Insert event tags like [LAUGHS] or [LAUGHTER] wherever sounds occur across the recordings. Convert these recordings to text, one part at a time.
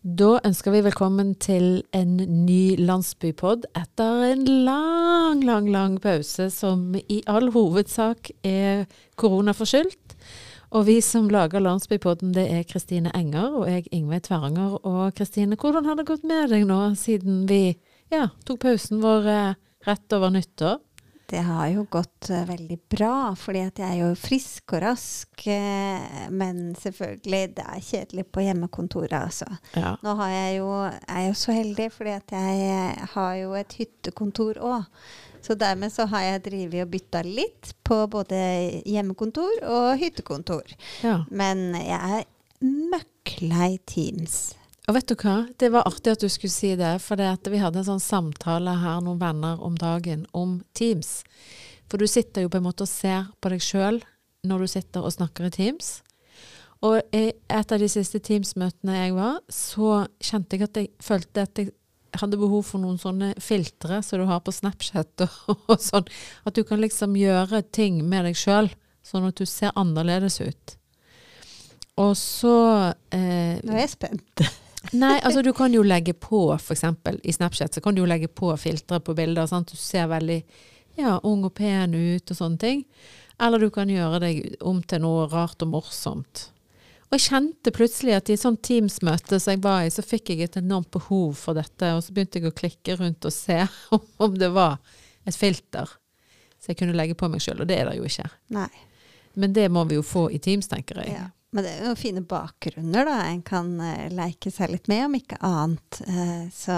Da ønsker vi velkommen til en ny landsbypod etter en lang, lang, lang pause som i all hovedsak er koronaforskyldt. Og vi som lager Landsbypodden, det er Kristine Enger og jeg Ingveig Tveranger. Og Kristine, hvordan har det gått med deg nå siden vi ja, tok pausen vår eh, rett over nyttår? Det har jo gått uh, veldig bra, fordi at jeg er jo frisk og rask. Uh, men selvfølgelig, det er kjedelig på hjemmekontoret, altså. Ja. Nå har jeg jo, er jeg jo så heldig, fordi at jeg har jo et hyttekontor òg. Så dermed så har jeg drevet og bytta litt på både hjemmekontor og hyttekontor. ja. Men jeg er møkklei Teams. Og vet du hva? Det var artig at du skulle si det, for det vi hadde en sånn samtale her, noen venner om dagen, om Teams. For du sitter jo på en måte og ser på deg sjøl når du sitter og snakker i Teams. Og i et av de siste Teams-møtene jeg var, så kjente jeg at jeg følte at jeg hadde behov for noen sånne filtre som du har på Snapchat og, [LAUGHS] og sånn. At du kan liksom gjøre ting med deg sjøl, sånn at du ser annerledes ut. Og så eh, Nå er jeg spent. Nei, altså du kan jo legge på, eksempel i Snapchat, så kan du jo legge på filtre på bilder, sant? Du ser veldig ja, ung og pen ut og sånne ting. Eller du kan gjøre deg om til noe rart og morsomt. Og jeg kjente plutselig at i et sånt Teams-møte som jeg var i, så fikk jeg et enormt behov for dette, og så begynte jeg å klikke rundt og se [LAUGHS] om, om det var et filter så jeg kunne legge på meg sjøl, og det er det jo ikke. Nei. Men det må vi jo få i Teams, tenker jeg. Ja. Men det er jo fine bakgrunner da en kan uh, leke seg litt med, om ikke annet. Uh, så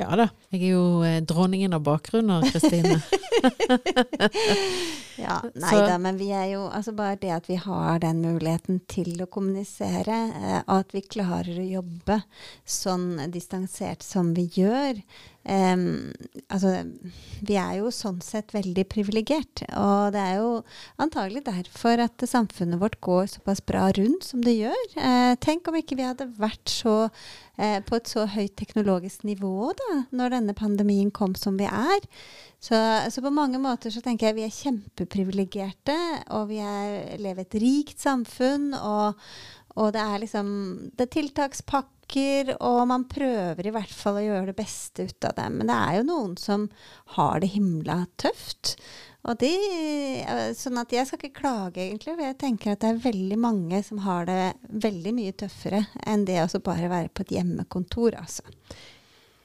Ja da. Jeg er jo eh, dronningen av bakgrunner, Kristine. [LAUGHS] ja, nei Så- da, men vi er jo Altså bare det at vi har den muligheten til å kommunisere, uh, og at vi klarer å jobbe sånn distansert som vi gjør. Em, altså, vi er jo sånn sett veldig privilegert, og det er jo antagelig derfor at samfunnet vårt går såpass bra rundt som det gjør. Uh, tenk om ikke vi hadde vært så uh, på et så høyt teknologisk nivå da, når denne pandemien kom som vi er. Så, så på mange måter så tenker jeg vi er kjempeprivilegerte, og vi er, lever et rikt samfunn, og, og det er liksom Det er tiltakspakker, og man prøver i hvert fall å gjøre det beste ut av det. Men det er jo noen som har det himla tøft. Og de, eh, sånn at jeg skal ikke klage, egentlig. For jeg tenker at det er veldig mange som har det veldig mye tøffere enn det å bare være på et hjemmekontor, altså.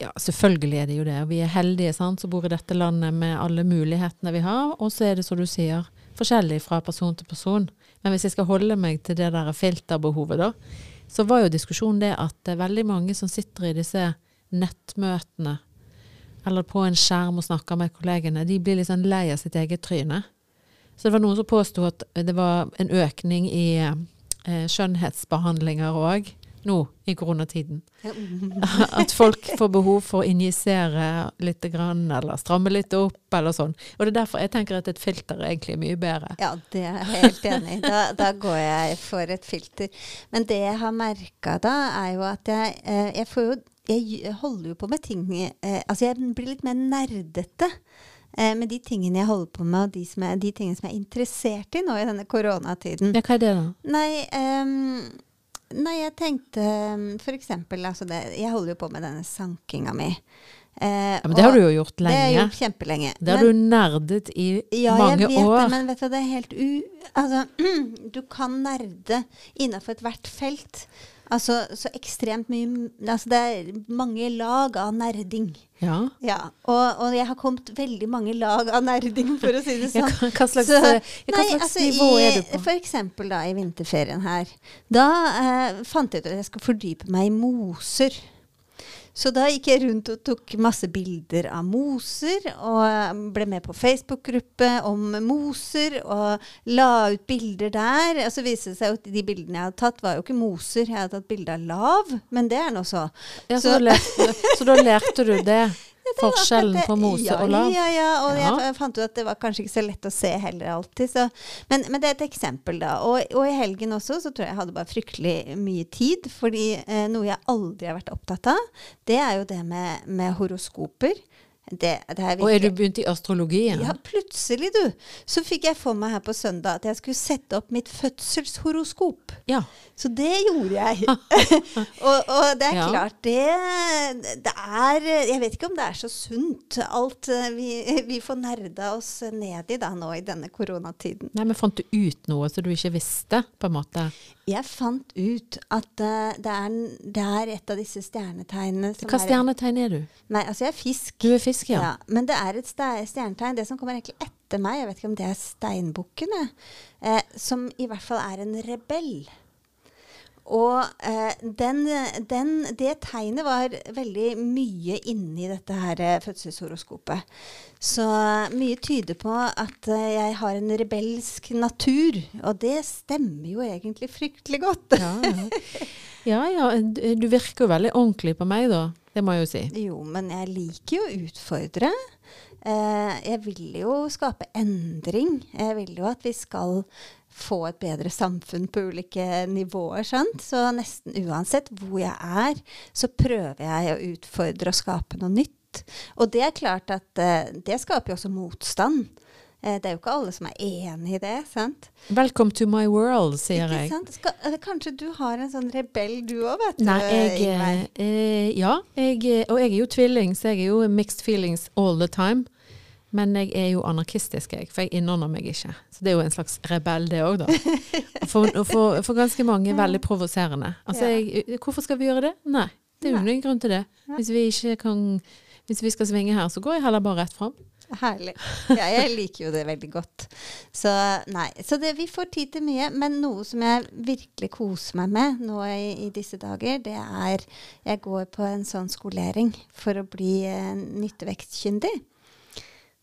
Ja, selvfølgelig er det jo det. Og Vi er heldige sant, som bor i dette landet med alle mulighetene vi har. Og så er det, som du sier, forskjellig fra person til person. Men hvis jeg skal holde meg til det der filterbehovet, da, så var jo diskusjonen det at det er veldig mange som sitter i disse nettmøtene eller på en skjerm og snakker med kollegene, de blir sånn lei av sitt eget tryne. Så det var noen som påsto at det var en økning i eh, skjønnhetsbehandlinger òg nå i koronatiden. [LAUGHS] At folk får behov for å injisere litt grann, eller stramme litt opp, eller sånn. Og det er derfor jeg tenker at et filter er egentlig mye bedre. Ja, det er jeg helt enig i. Da, da går jeg for et filter. Men det jeg har merka da, er jo at jeg, eh, jeg får jo Jeg holder jo på med ting eh, Altså, jeg blir litt mer nerdete. eh, Med de tingene jeg holder på med, og de, som er, de tingene som jeg er interessert i nå i denne koronatiden. Ja, hva er det da? Nei, ehm, nei, jeg tenkte f.eks. for eksempel altså det, Jeg holder jo på med denne sankinga mi. Eh, Ja, men det har du jo gjort lenge. Det har jeg gjort kjempelenge. Det har du nerdet i ja, mange jeg vet år. det, men vet du, det er helt u... Altså, [CLEARS THROAT] du kan nerde innafor ethvert felt. Altså, så ekstremt mye Altså, det er mange lag av nerding. Ja. Ja, og, og jeg har kommet veldig mange lag av nerding, for å si det [LAUGHS] sånn. hva, hva slags, Så- nei, hva slags altså, nivå er du på? For eksempel da i vinterferien her. Da eh, fant jeg ut at jeg skal fordype meg i moser. Så da gikk jeg rundt og tok masse bilder av moser, og eh, ble med på Facebook-gruppe om moser, og la ut bilder der. Og så viste det seg at de bildene jeg hadde tatt, var jo ikke moser. Jeg hadde tatt bilde av lav, men det er nå så. Ja, så, så- da lærte, så da lærte du det? Forskjellen på mose ja, og lav? Ja, ja, og Ja. jeg fant ut at det var kanskje ikke så lett å se heller alltid. Så. Men, men det er et eksempel, da. Og, og i helgen også så tror jeg jeg hadde bare fryktelig mye tid. Fordi eh, noe jeg aldri har vært opptatt av, det er jo det med, med horoskoper. Det, det Og er du begynt i astrologien? Ja, plutselig, du. Så fikk jeg for meg her på søndag at jeg skulle sette opp mitt fødselshoroskop. Ja. Så det gjorde jeg. [LAUGHS] og, og det er Ja. klart, det, det er Jeg vet ikke om det er så sunt, alt eh, vi, vi får nerda oss ned i da nå i denne koronatiden. Nei, men fant du ut noe som du ikke visste, på en måte? Jeg fant ut at uh, det, er, det er et av disse stjernetegnene som Hva er stjernetegn er du? Nei, altså jeg er fisk. Du er fisk, ja. Ja, men det er et stjernetegn, det som kommer egentlig etter meg, jeg vet ikke om det er steinbukken, eh, som i hvert fall er en rebell. Og eh, den, den, det tegnet var veldig mye inni dette her eh, fødselshoroskopet. Så mye tyder på at eh, jeg har en rebelsk natur, og det stemmer jo egentlig fryktelig godt. Ja, ja. ja, ja. Du virker jo veldig ordentlig på meg, da. Det må jeg jo si. Jo, men jeg liker jo å utfordre. Eh, jeg vil jo skape endring. Jeg vil jo at vi skal få et bedre samfunn på ulike nivåer. Sant? Så nesten uansett hvor jeg er, så prøver jeg å utfordre og skape noe nytt. Og det er klart at eh, det skaper jo også motstand. Eh, det er jo ikke alle som er enig i det. sant? Welcome to my world, sier Ikke jeg. sant? Skal, eh, kanskje du har en sånn rebell du òg, vet du. Nei, jeg Ingveig? eh, Ja, jeg, eh, og jeg er jo tvilling, så jeg er jo mixed feelings all the time. Men jeg er jo anarkistisk, jeg, for jeg innordner meg ikke. Så det er jo en slags rebell, det òg, da. [LAUGHS] For, for, for ganske mange veldig provoserende. Altså, jeg, hvorfor skal vi gjøre det? Nei, det er jo ingen grunn til det. Hvis vi ikke kan Hvis vi skal svinge her, så går jeg heller bare rett fram. Herlig. Ja, jeg liker jo det veldig godt. Så nei, så det, vi får tid til mye. Men noe som jeg virkelig koser meg med nå i, i disse dager, det er Jeg går på en sånn skolering for å bli eh, nyttevektkyndig.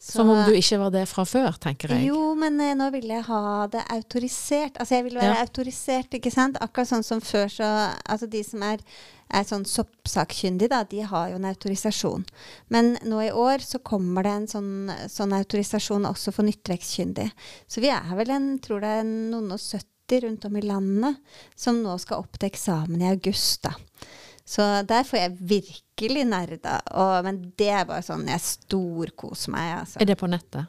Så- Som om du ikke var det fra før, tenker jeg. jo, men eh, nå vil jeg ha det autorisert. Altså jeg vil være Ja. autorisert, ikke sant. Akkurat sånn som før, så Altså de som er, er sånn soppsakkyndige, da, de har jo en autorisasjon. Men nå i år så kommer det en sånn, sånn autorisasjon også for nyttvekstkyndig. Så vi er vel en, tror det er noen og 70 rundt om i landet som nå skal opp til eksamen i august, da. Så der får jeg virkelig nerda. Og, men det bare sånn jeg storkoser meg, altså. Er det på nettet?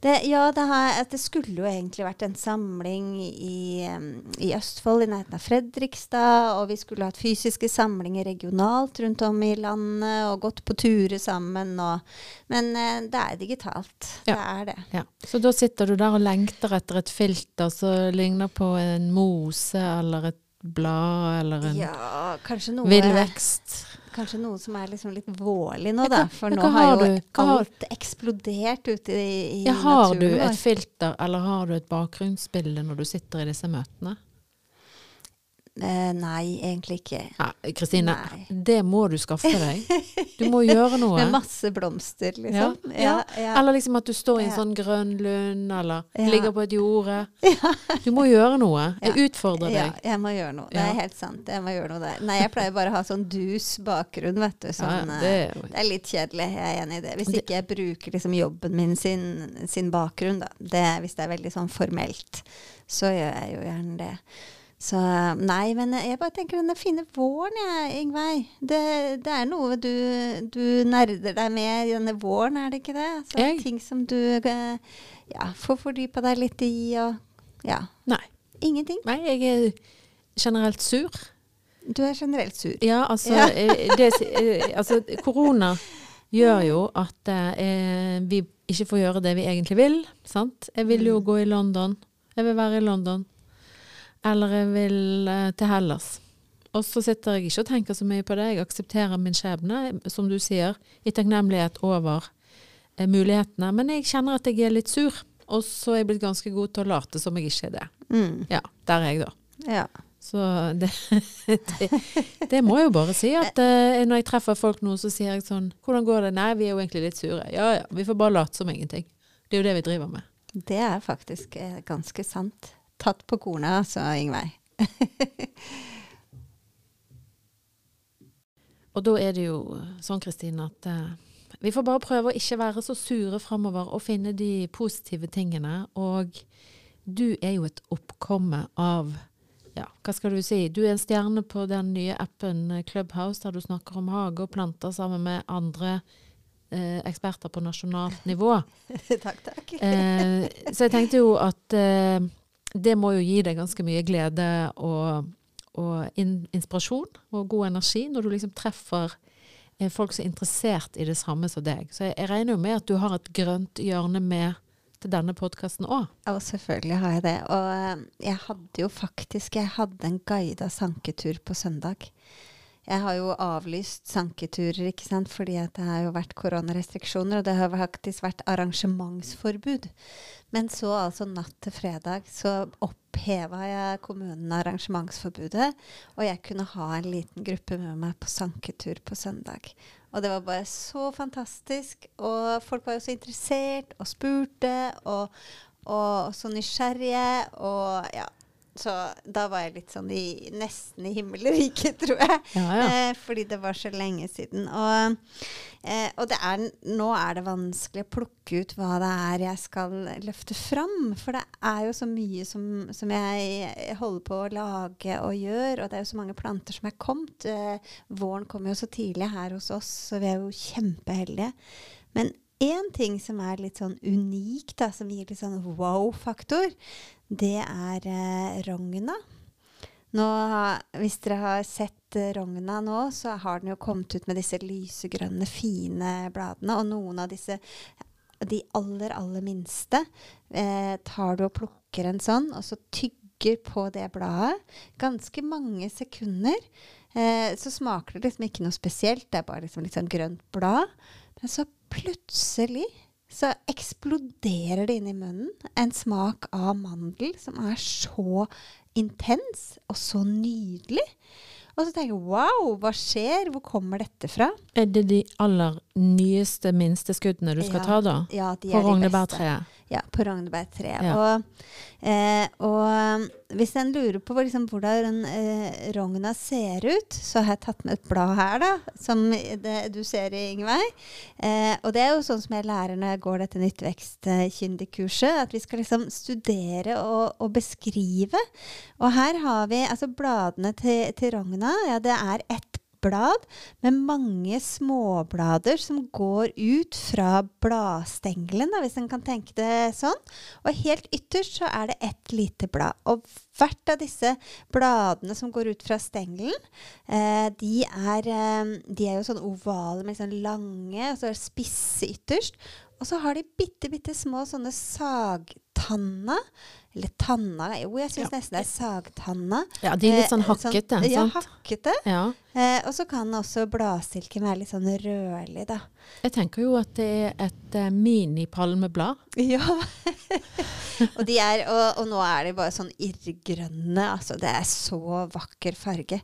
Det, ja, det, har, det skulle jo egentlig vært en samling i, i Østfold, i nærheten av Fredrikstad. Og vi skulle hatt fysiske samlinger regionalt rundt om i landet og gått på turer sammen. Og, men eh, det er digitalt. Ja. Det er det. Ja. Så da sitter du der og lengter etter et filter som ligner på en mose eller et blad eller en Ja, noe, villvekst. kanskje noe som er liksom litt vårlig nå, da. For nå har jo alt eksplodert ute i, i Ja, har du Har du et filter, eller har du et bakgrunnsbilde når du sitter i disse møtene? Eh, nei, egentlig ikke. Kristine, det må du skaffe deg. [LAUGHS] Du må gjøre noe. Med masse blomster, liksom. ja. ja. Eller liksom at du står i en Ja. sånn grønn lund, eller Ja. ligger på et jorde. [LAUGHS] Du må gjøre noe. Jeg utfordrer Ja, deg. jeg må gjøre noe. Det er helt sant. Jeg må gjøre noe der. Nei, jeg pleier bare å ha sånn dus bakgrunn, vet du. Sånn, ja, eh, det er det er litt kjedelig, jeg er enig i det. Hvis ikke jeg bruker liksom jobben min sin, sin bakgrunn, da. Det, hvis det er veldig sånn formelt, så gjør jeg jo gjerne det. Så nei, men jeg bare tenker denne fine våren, jeg, Ingveig. Det, det er noe du, du nerder deg med i denne våren, er det ikke det? Så Jeg? ting som du eh, ja, får fordypa deg litt i, og ja. Nei. Ingenting. Nei, jeg er generelt sur. Du er generelt sur. Ja, altså, Ja. eh, det, eh, altså Korona gjør jo at eh, vi ikke får gjøre det vi egentlig vil. Sant? Jeg vil jo Mm. gå i London. Jeg vil være i London. Eller jeg vil eh, til Hellas. Og så sitter jeg ikke og tenker så mye på det. Jeg aksepterer min skjebne, som du sier, i takknemlighet over eh, mulighetene. Men jeg kjenner at jeg er litt sur. Og så er jeg blitt ganske god til å late som jeg ikke er det. Mm. Ja, der er jeg, da. Ja. Så [LAUGHS] det, det, det må jeg jo bare si. At eh, når jeg treffer folk nå, så sier jeg sånn Hvordan går det? Nei, vi er jo egentlig litt sure. Ja ja, vi får bare late som ingenting. Det er jo det vi driver med. Det er faktisk ganske sant. Tatt på kornet, altså, Ingveig. [LAUGHS] Og da er det jo sånn, Kristine, at uh, vi får bare prøve å ikke være så sure framover og finne de positive tingene. Og du er jo et oppkomme av ja, hva skal du si? Du er en stjerne på den nye appen Clubhouse, der du snakker om hage og planter sammen med andre eh, eksperter på nasjonalt nivå. [LAUGHS] takk, takk. Eh, så jeg tenkte jo at eh, det må jo gi deg ganske mye glede og, og in, inspirasjon og god energi når du liksom treffer eh, folk som er interessert i det samme som deg. Så jeg, jeg regner jo med at du har et grønt hjørne med til denne podkasten òg. Ja, selvfølgelig har jeg det. Og eh, jeg hadde jo faktisk jeg hadde en guida sanketur på søndag. Jeg har jo avlyst sanketurer, ikke sant, fordi det har jo vært koronarestriksjoner, og det har faktisk vært arrangementsforbud. Men så altså natt til fredag så oppheva jeg kommunen arrangementsforbudet, og jeg kunne ha en liten gruppe med meg på sanketur på søndag. Og det var bare så fantastisk. Og folk var jo så interessert og spurte, og, og så nysgjerrige. Og ja, så da var jeg litt sånn i, nesten i himmelriket, [LAUGHS] tror jeg. Ja, ja. Eh, fordi det var så lenge siden. Og, eh, og det er, nå er det vanskelig å plukke ut hva det er jeg skal løfte fram. For det er jo så mye som, som jeg holder på å lage og gjøre. Og det er jo så mange planter som er kommet. Eh, våren kommer jo så tidlig her hos oss, så vi er jo kjempeheldige. Men én ting som er litt sånn unik, da, som gir litt sånn wow-faktor, det er eh, rogna. Hvis dere har sett eh, rogna nå, så har den jo kommet ut med disse lysegrønne, fine bladene. Og noen av disse, de aller, aller minste, eh, tar du og plukker en sånn, og så tygger på det bladet. Ganske mange sekunder. Eh, så smaker det liksom ikke noe spesielt, det er bare liksom litt sånn grønt blad. Men så plutselig så eksploderer det inn i munnen en smak av mandel som er så intens og så nydelig. Og så tenker jeg wow, hva skjer? Hvor kommer dette fra? Er det de aller nyeste, minste skuddene du skal Ja, ta, da? Ja, de På er beste. rognebærtreet? Ja, på rognebærtreet. Ja. Og, eh, og hvis en lurer på liksom, hvordan eh, rogna ser ut, så har jeg tatt med et blad her, da, som det, du ser i Ingveig. Eh, og det er jo sånn som jeg lærer når jeg går dette nyttvekst-kyndig-kurset, at vi skal liksom studere og, og beskrive. Og her har vi altså bladene til, til rogna. Ja, det er ett blad med mange småblader som går ut fra bladstengelen, hvis en kan tenke det sånn. Og helt ytterst så er det ett lite blad. Og hvert av disse bladene som går ut fra stengelen, eh, de, er, eh, de er jo sånn ovale med sånn lange, og så er det spisse ytterst. Og så har de bitte, bitte små sånne sagtanna. Eller tanna Jo, jeg syns Ja. nesten det er sagtanna. Ja, de er litt sånn hakkete. hakkete, ja, hakkete. Ja. Eh, og så kan også bladstilken være litt sånn rødlig, da. Jeg tenker jo at det er et uh, mini-palmeblad. [LAUGHS] Ja. og, de er, og, og nå er de bare sånn irrgrønne. Altså, det er så vakker farge.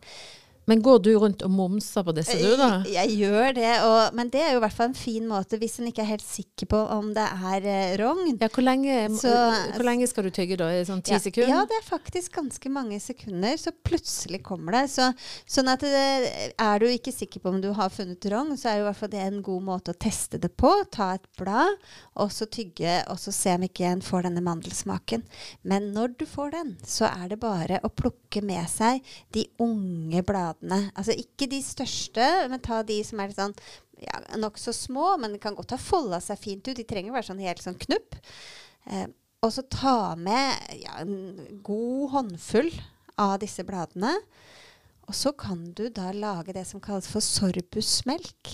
Men går du rundt og momser på disse, du, da? Jeg, jeg gjør det, og, men det er jo i hvert fall en fin måte hvis en ikke er helt sikker på om det er eh, rogn. Ja, hvor lenge, Så- hvor lenge skal du tygge da? I sånn ti Ja, sekunder? Ja, det er faktisk ganske mange sekunder, så plutselig kommer det. Så, sånn at det, er du ikke sikker på om du har funnet rogn, så er jo i hvert fall det en god måte å teste det på. Ta et blad, og så tygge, og så se om ikke en får denne mandelsmaken. Men når du får den, så er det bare å plukke med seg de unge bladene. Altså ikke de største, men ta de som er litt sånn ja, nokså små, men kan godt ha folda seg fint ut. De trenger å være sånn helt sånn knupp. Eh, og så ta med ja, en god håndfull av disse bladene. Og så kan du da lage det som kalles for sorbusmelk.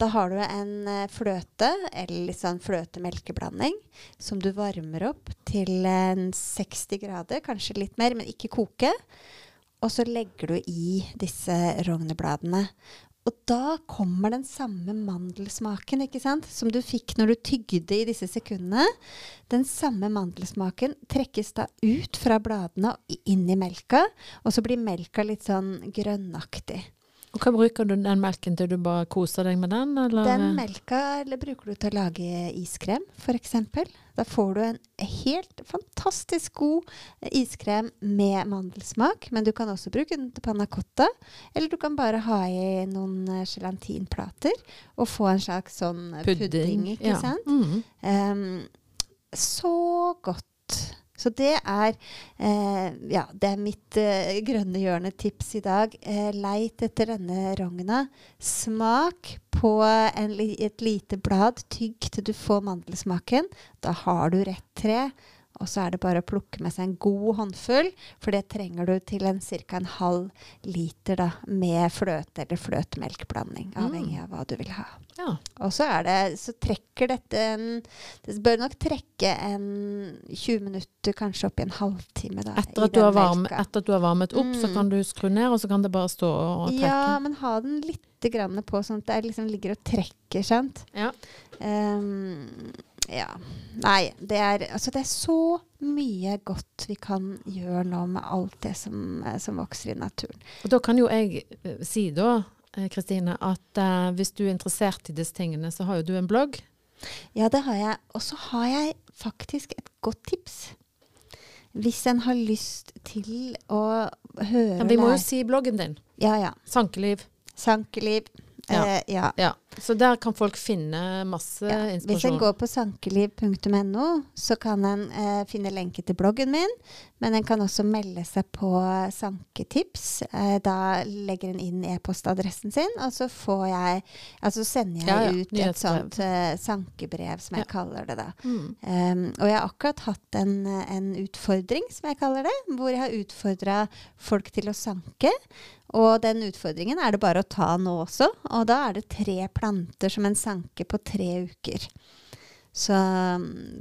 Da har du en eh, fløte, eller litt sånn fløte-melkeblanding, som du varmer opp til en 60 grader, kanskje litt mer, men ikke koke. Og så legger du i disse rognebladene. Og da kommer den samme mandelsmaken ikke sant? som du fikk når du tygde i disse sekundene. Den samme mandelsmaken trekkes da ut fra bladene og inn i melka, og så blir melka litt sånn grønnaktig. Og hva bruker du den melken til? Du bare koser deg med den, eller? Den melka bruker du til å lage iskrem, f.eks. Da får du en helt fantastisk god iskrem med mandelsmak. Men du kan også bruke den til panna cotta. Eller du kan bare ha i noen eh, gelatinplater og få en slags sånn pudding. ikke ja. sant? Mm. Um, så godt. Så det er, eh, ja, det er mitt eh, grønne hjørne-tips i dag. Eh, leit etter denne rogna. Smak på en, et lite blad. Tygg til du får mandelsmaken. Da har du rett tre. Og så er det bare å plukke med seg en god håndfull, for det trenger du til en ca. en halv liter da, med fløte eller fløtemelkblanding, avhengig av hva du vil ha. Ja. Og så det, så trekker dette en Det bør nok trekke en 20 minutter, kanskje opp i en halvtime. Da, Etter at, du har den etter at du har varmet opp, så Mm. kan du skru ned, og så kan det bare stå og trekke. Ja, men ha den litt grann på, sånn at det liksom ligger og trekker, sant. Ja. Ehm, ja. Nei, det er, altså det er så mye godt vi kan gjøre nå med alt det som, eh, som vokser i naturen. Og da kan jo jeg eh, si da, eh, Kristine, at uh, hvis du er interessert i disse tingene, så har jo du en blogg. Ja, det har jeg. Og så har jeg faktisk et godt tips. Hvis en har lyst til å høre Men vi må jo si bloggen din. Ja, ja. Sankeliv. Sankeliv. Ja. Eh, ja. Ja. Så der kan folk finne masse Ja. Hvis en går på sankeliv.no, så kan en eh, finne lenke til bloggen min. Men en kan også melde seg på Sanketips. Eh, da legger en inn e-postadressen sin, og så får jeg Altså sender jeg Ja, ja. ut et sånt eh, sankebrev, som jeg kaller det da. Mm. Um, og jeg har akkurat hatt en, en utfordring, som jeg kaller det, hvor jeg har utfordra folk til å sanke. Og den utfordringen er det bare å ta nå også. Og da er det tre planter som en sanker på tre uker. Så,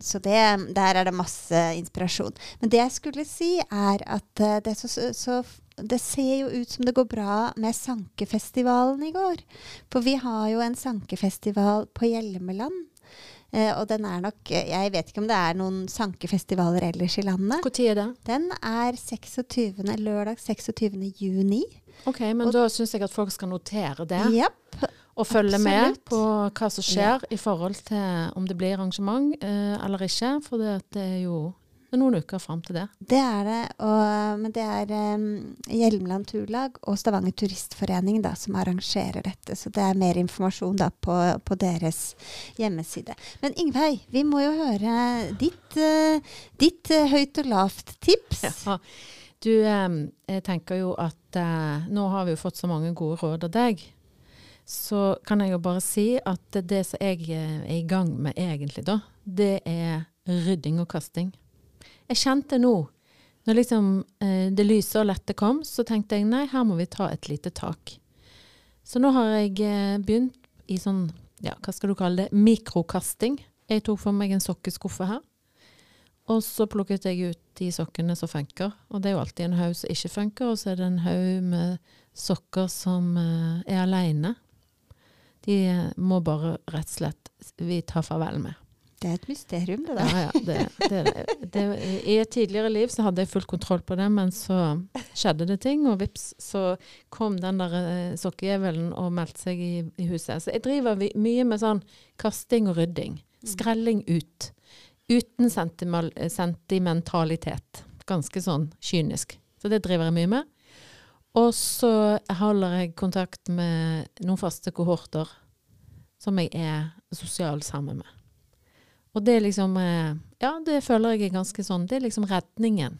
så det, der er det masse inspirasjon. Men det jeg skulle si, er at eh, det, så, så, så, det ser jo ut som det går bra med sankefestivalen i går. For vi har jo en sankefestival på Hjelmeland. Eh, og den er nok eh, Jeg vet ikke om det er noen sankefestivaler ellers i landet. Når er det? Den er 26. lørdag 26. juni. Ok, men Og- da syns jeg at folk skal notere det. Yep, Og følge med på hva som skjer i forhold til om det blir arrangement eh, eller ikke. For det, det er jo det er noen uker fram til det. Det er det. Og, men det er um, Hjelmeland Turlag og Stavanger Turistforening da, som arrangerer dette. Så det er mer informasjon da på, på deres hjemmeside. Men Ingveig, vi må jo høre ditt, uh, ditt uh, høyt og lavt-tips. Ja. Du, jeg tenker jo at eh, nå har vi jo fått så mange gode råd av deg. Så kan jeg jo bare si at det som jeg eh, er i gang med egentlig, da, det er rydding og kasting. Jeg kjente nå, når liksom eh, det lyse og lette kom, så tenkte jeg nei, her må vi ta et lite tak. Så nå har jeg begynt i sånn, ja, hva skal du kalle det, mikrokasting. Jeg tok for meg en sokkeskuffe her. Og så plukket jeg ut de sokkene som funker. Og det er jo alltid en haug som ikke funker, og så er det en haug med sokker som eh, er aleine. De eh, må bare rett og slett vi tar farvel med. Det er et mysterium, det der. Ja, ja, det, det, det, I et tidligere liv så hadde jeg full kontroll på det, men så skjedde det ting, og vips, så kom den der sokkejevelen og meldte seg i, i huset. Så jeg driver mye med sånn kasting og rydding. Skrelling ut. Uten eh, sentimentalitet. Ganske sånn kynisk. Så det driver jeg mye med. Og så holder jeg kontakt med noen faste kohorter som jeg er sosial sammen med. Og det er liksom eh, Ja, det føler jeg er ganske sånn Det er liksom redningen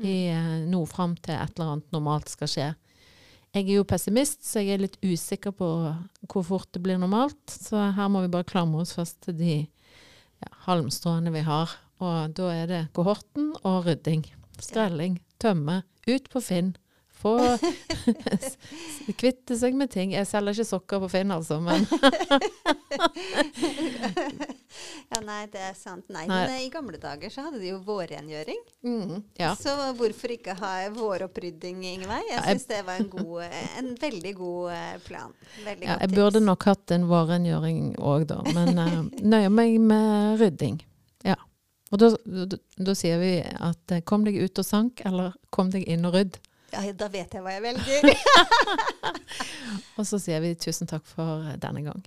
i noe nå fram til et eller annet normalt skal skje. Jeg er jo pessimist, så jeg er litt usikker på hvor fort det blir normalt. Så her må vi bare klamre oss fast til de ja, halmstråene vi har. Og da er det kohorten og rydding. Skrelling, tømme, ut på Finn. Få [LAUGHS] kvitte seg med ting. Jeg selger ikke sokker på Finn, altså, men [LAUGHS] Ja, nei, det er sant. Nei, Nei. Men eh, i gamle dager så hadde de jo vårrengjøring. mm, ja. Så hvorfor ikke ha våropprydding, Ingveig? Jeg syns det var en, god, eh, en veldig god eh, plan. Veldig Ja, jeg tips. burde nok hatt en vårrengjøring òg, da. Men uh, nøyer meg med rydding. Ja. Og da, da, da sier vi at kom deg ut og sank, eller kom deg inn og rydd. Ja, da vet jeg hva jeg velger. [LAUGHS] [LAUGHS] Og så sier vi tusen takk for denne gang.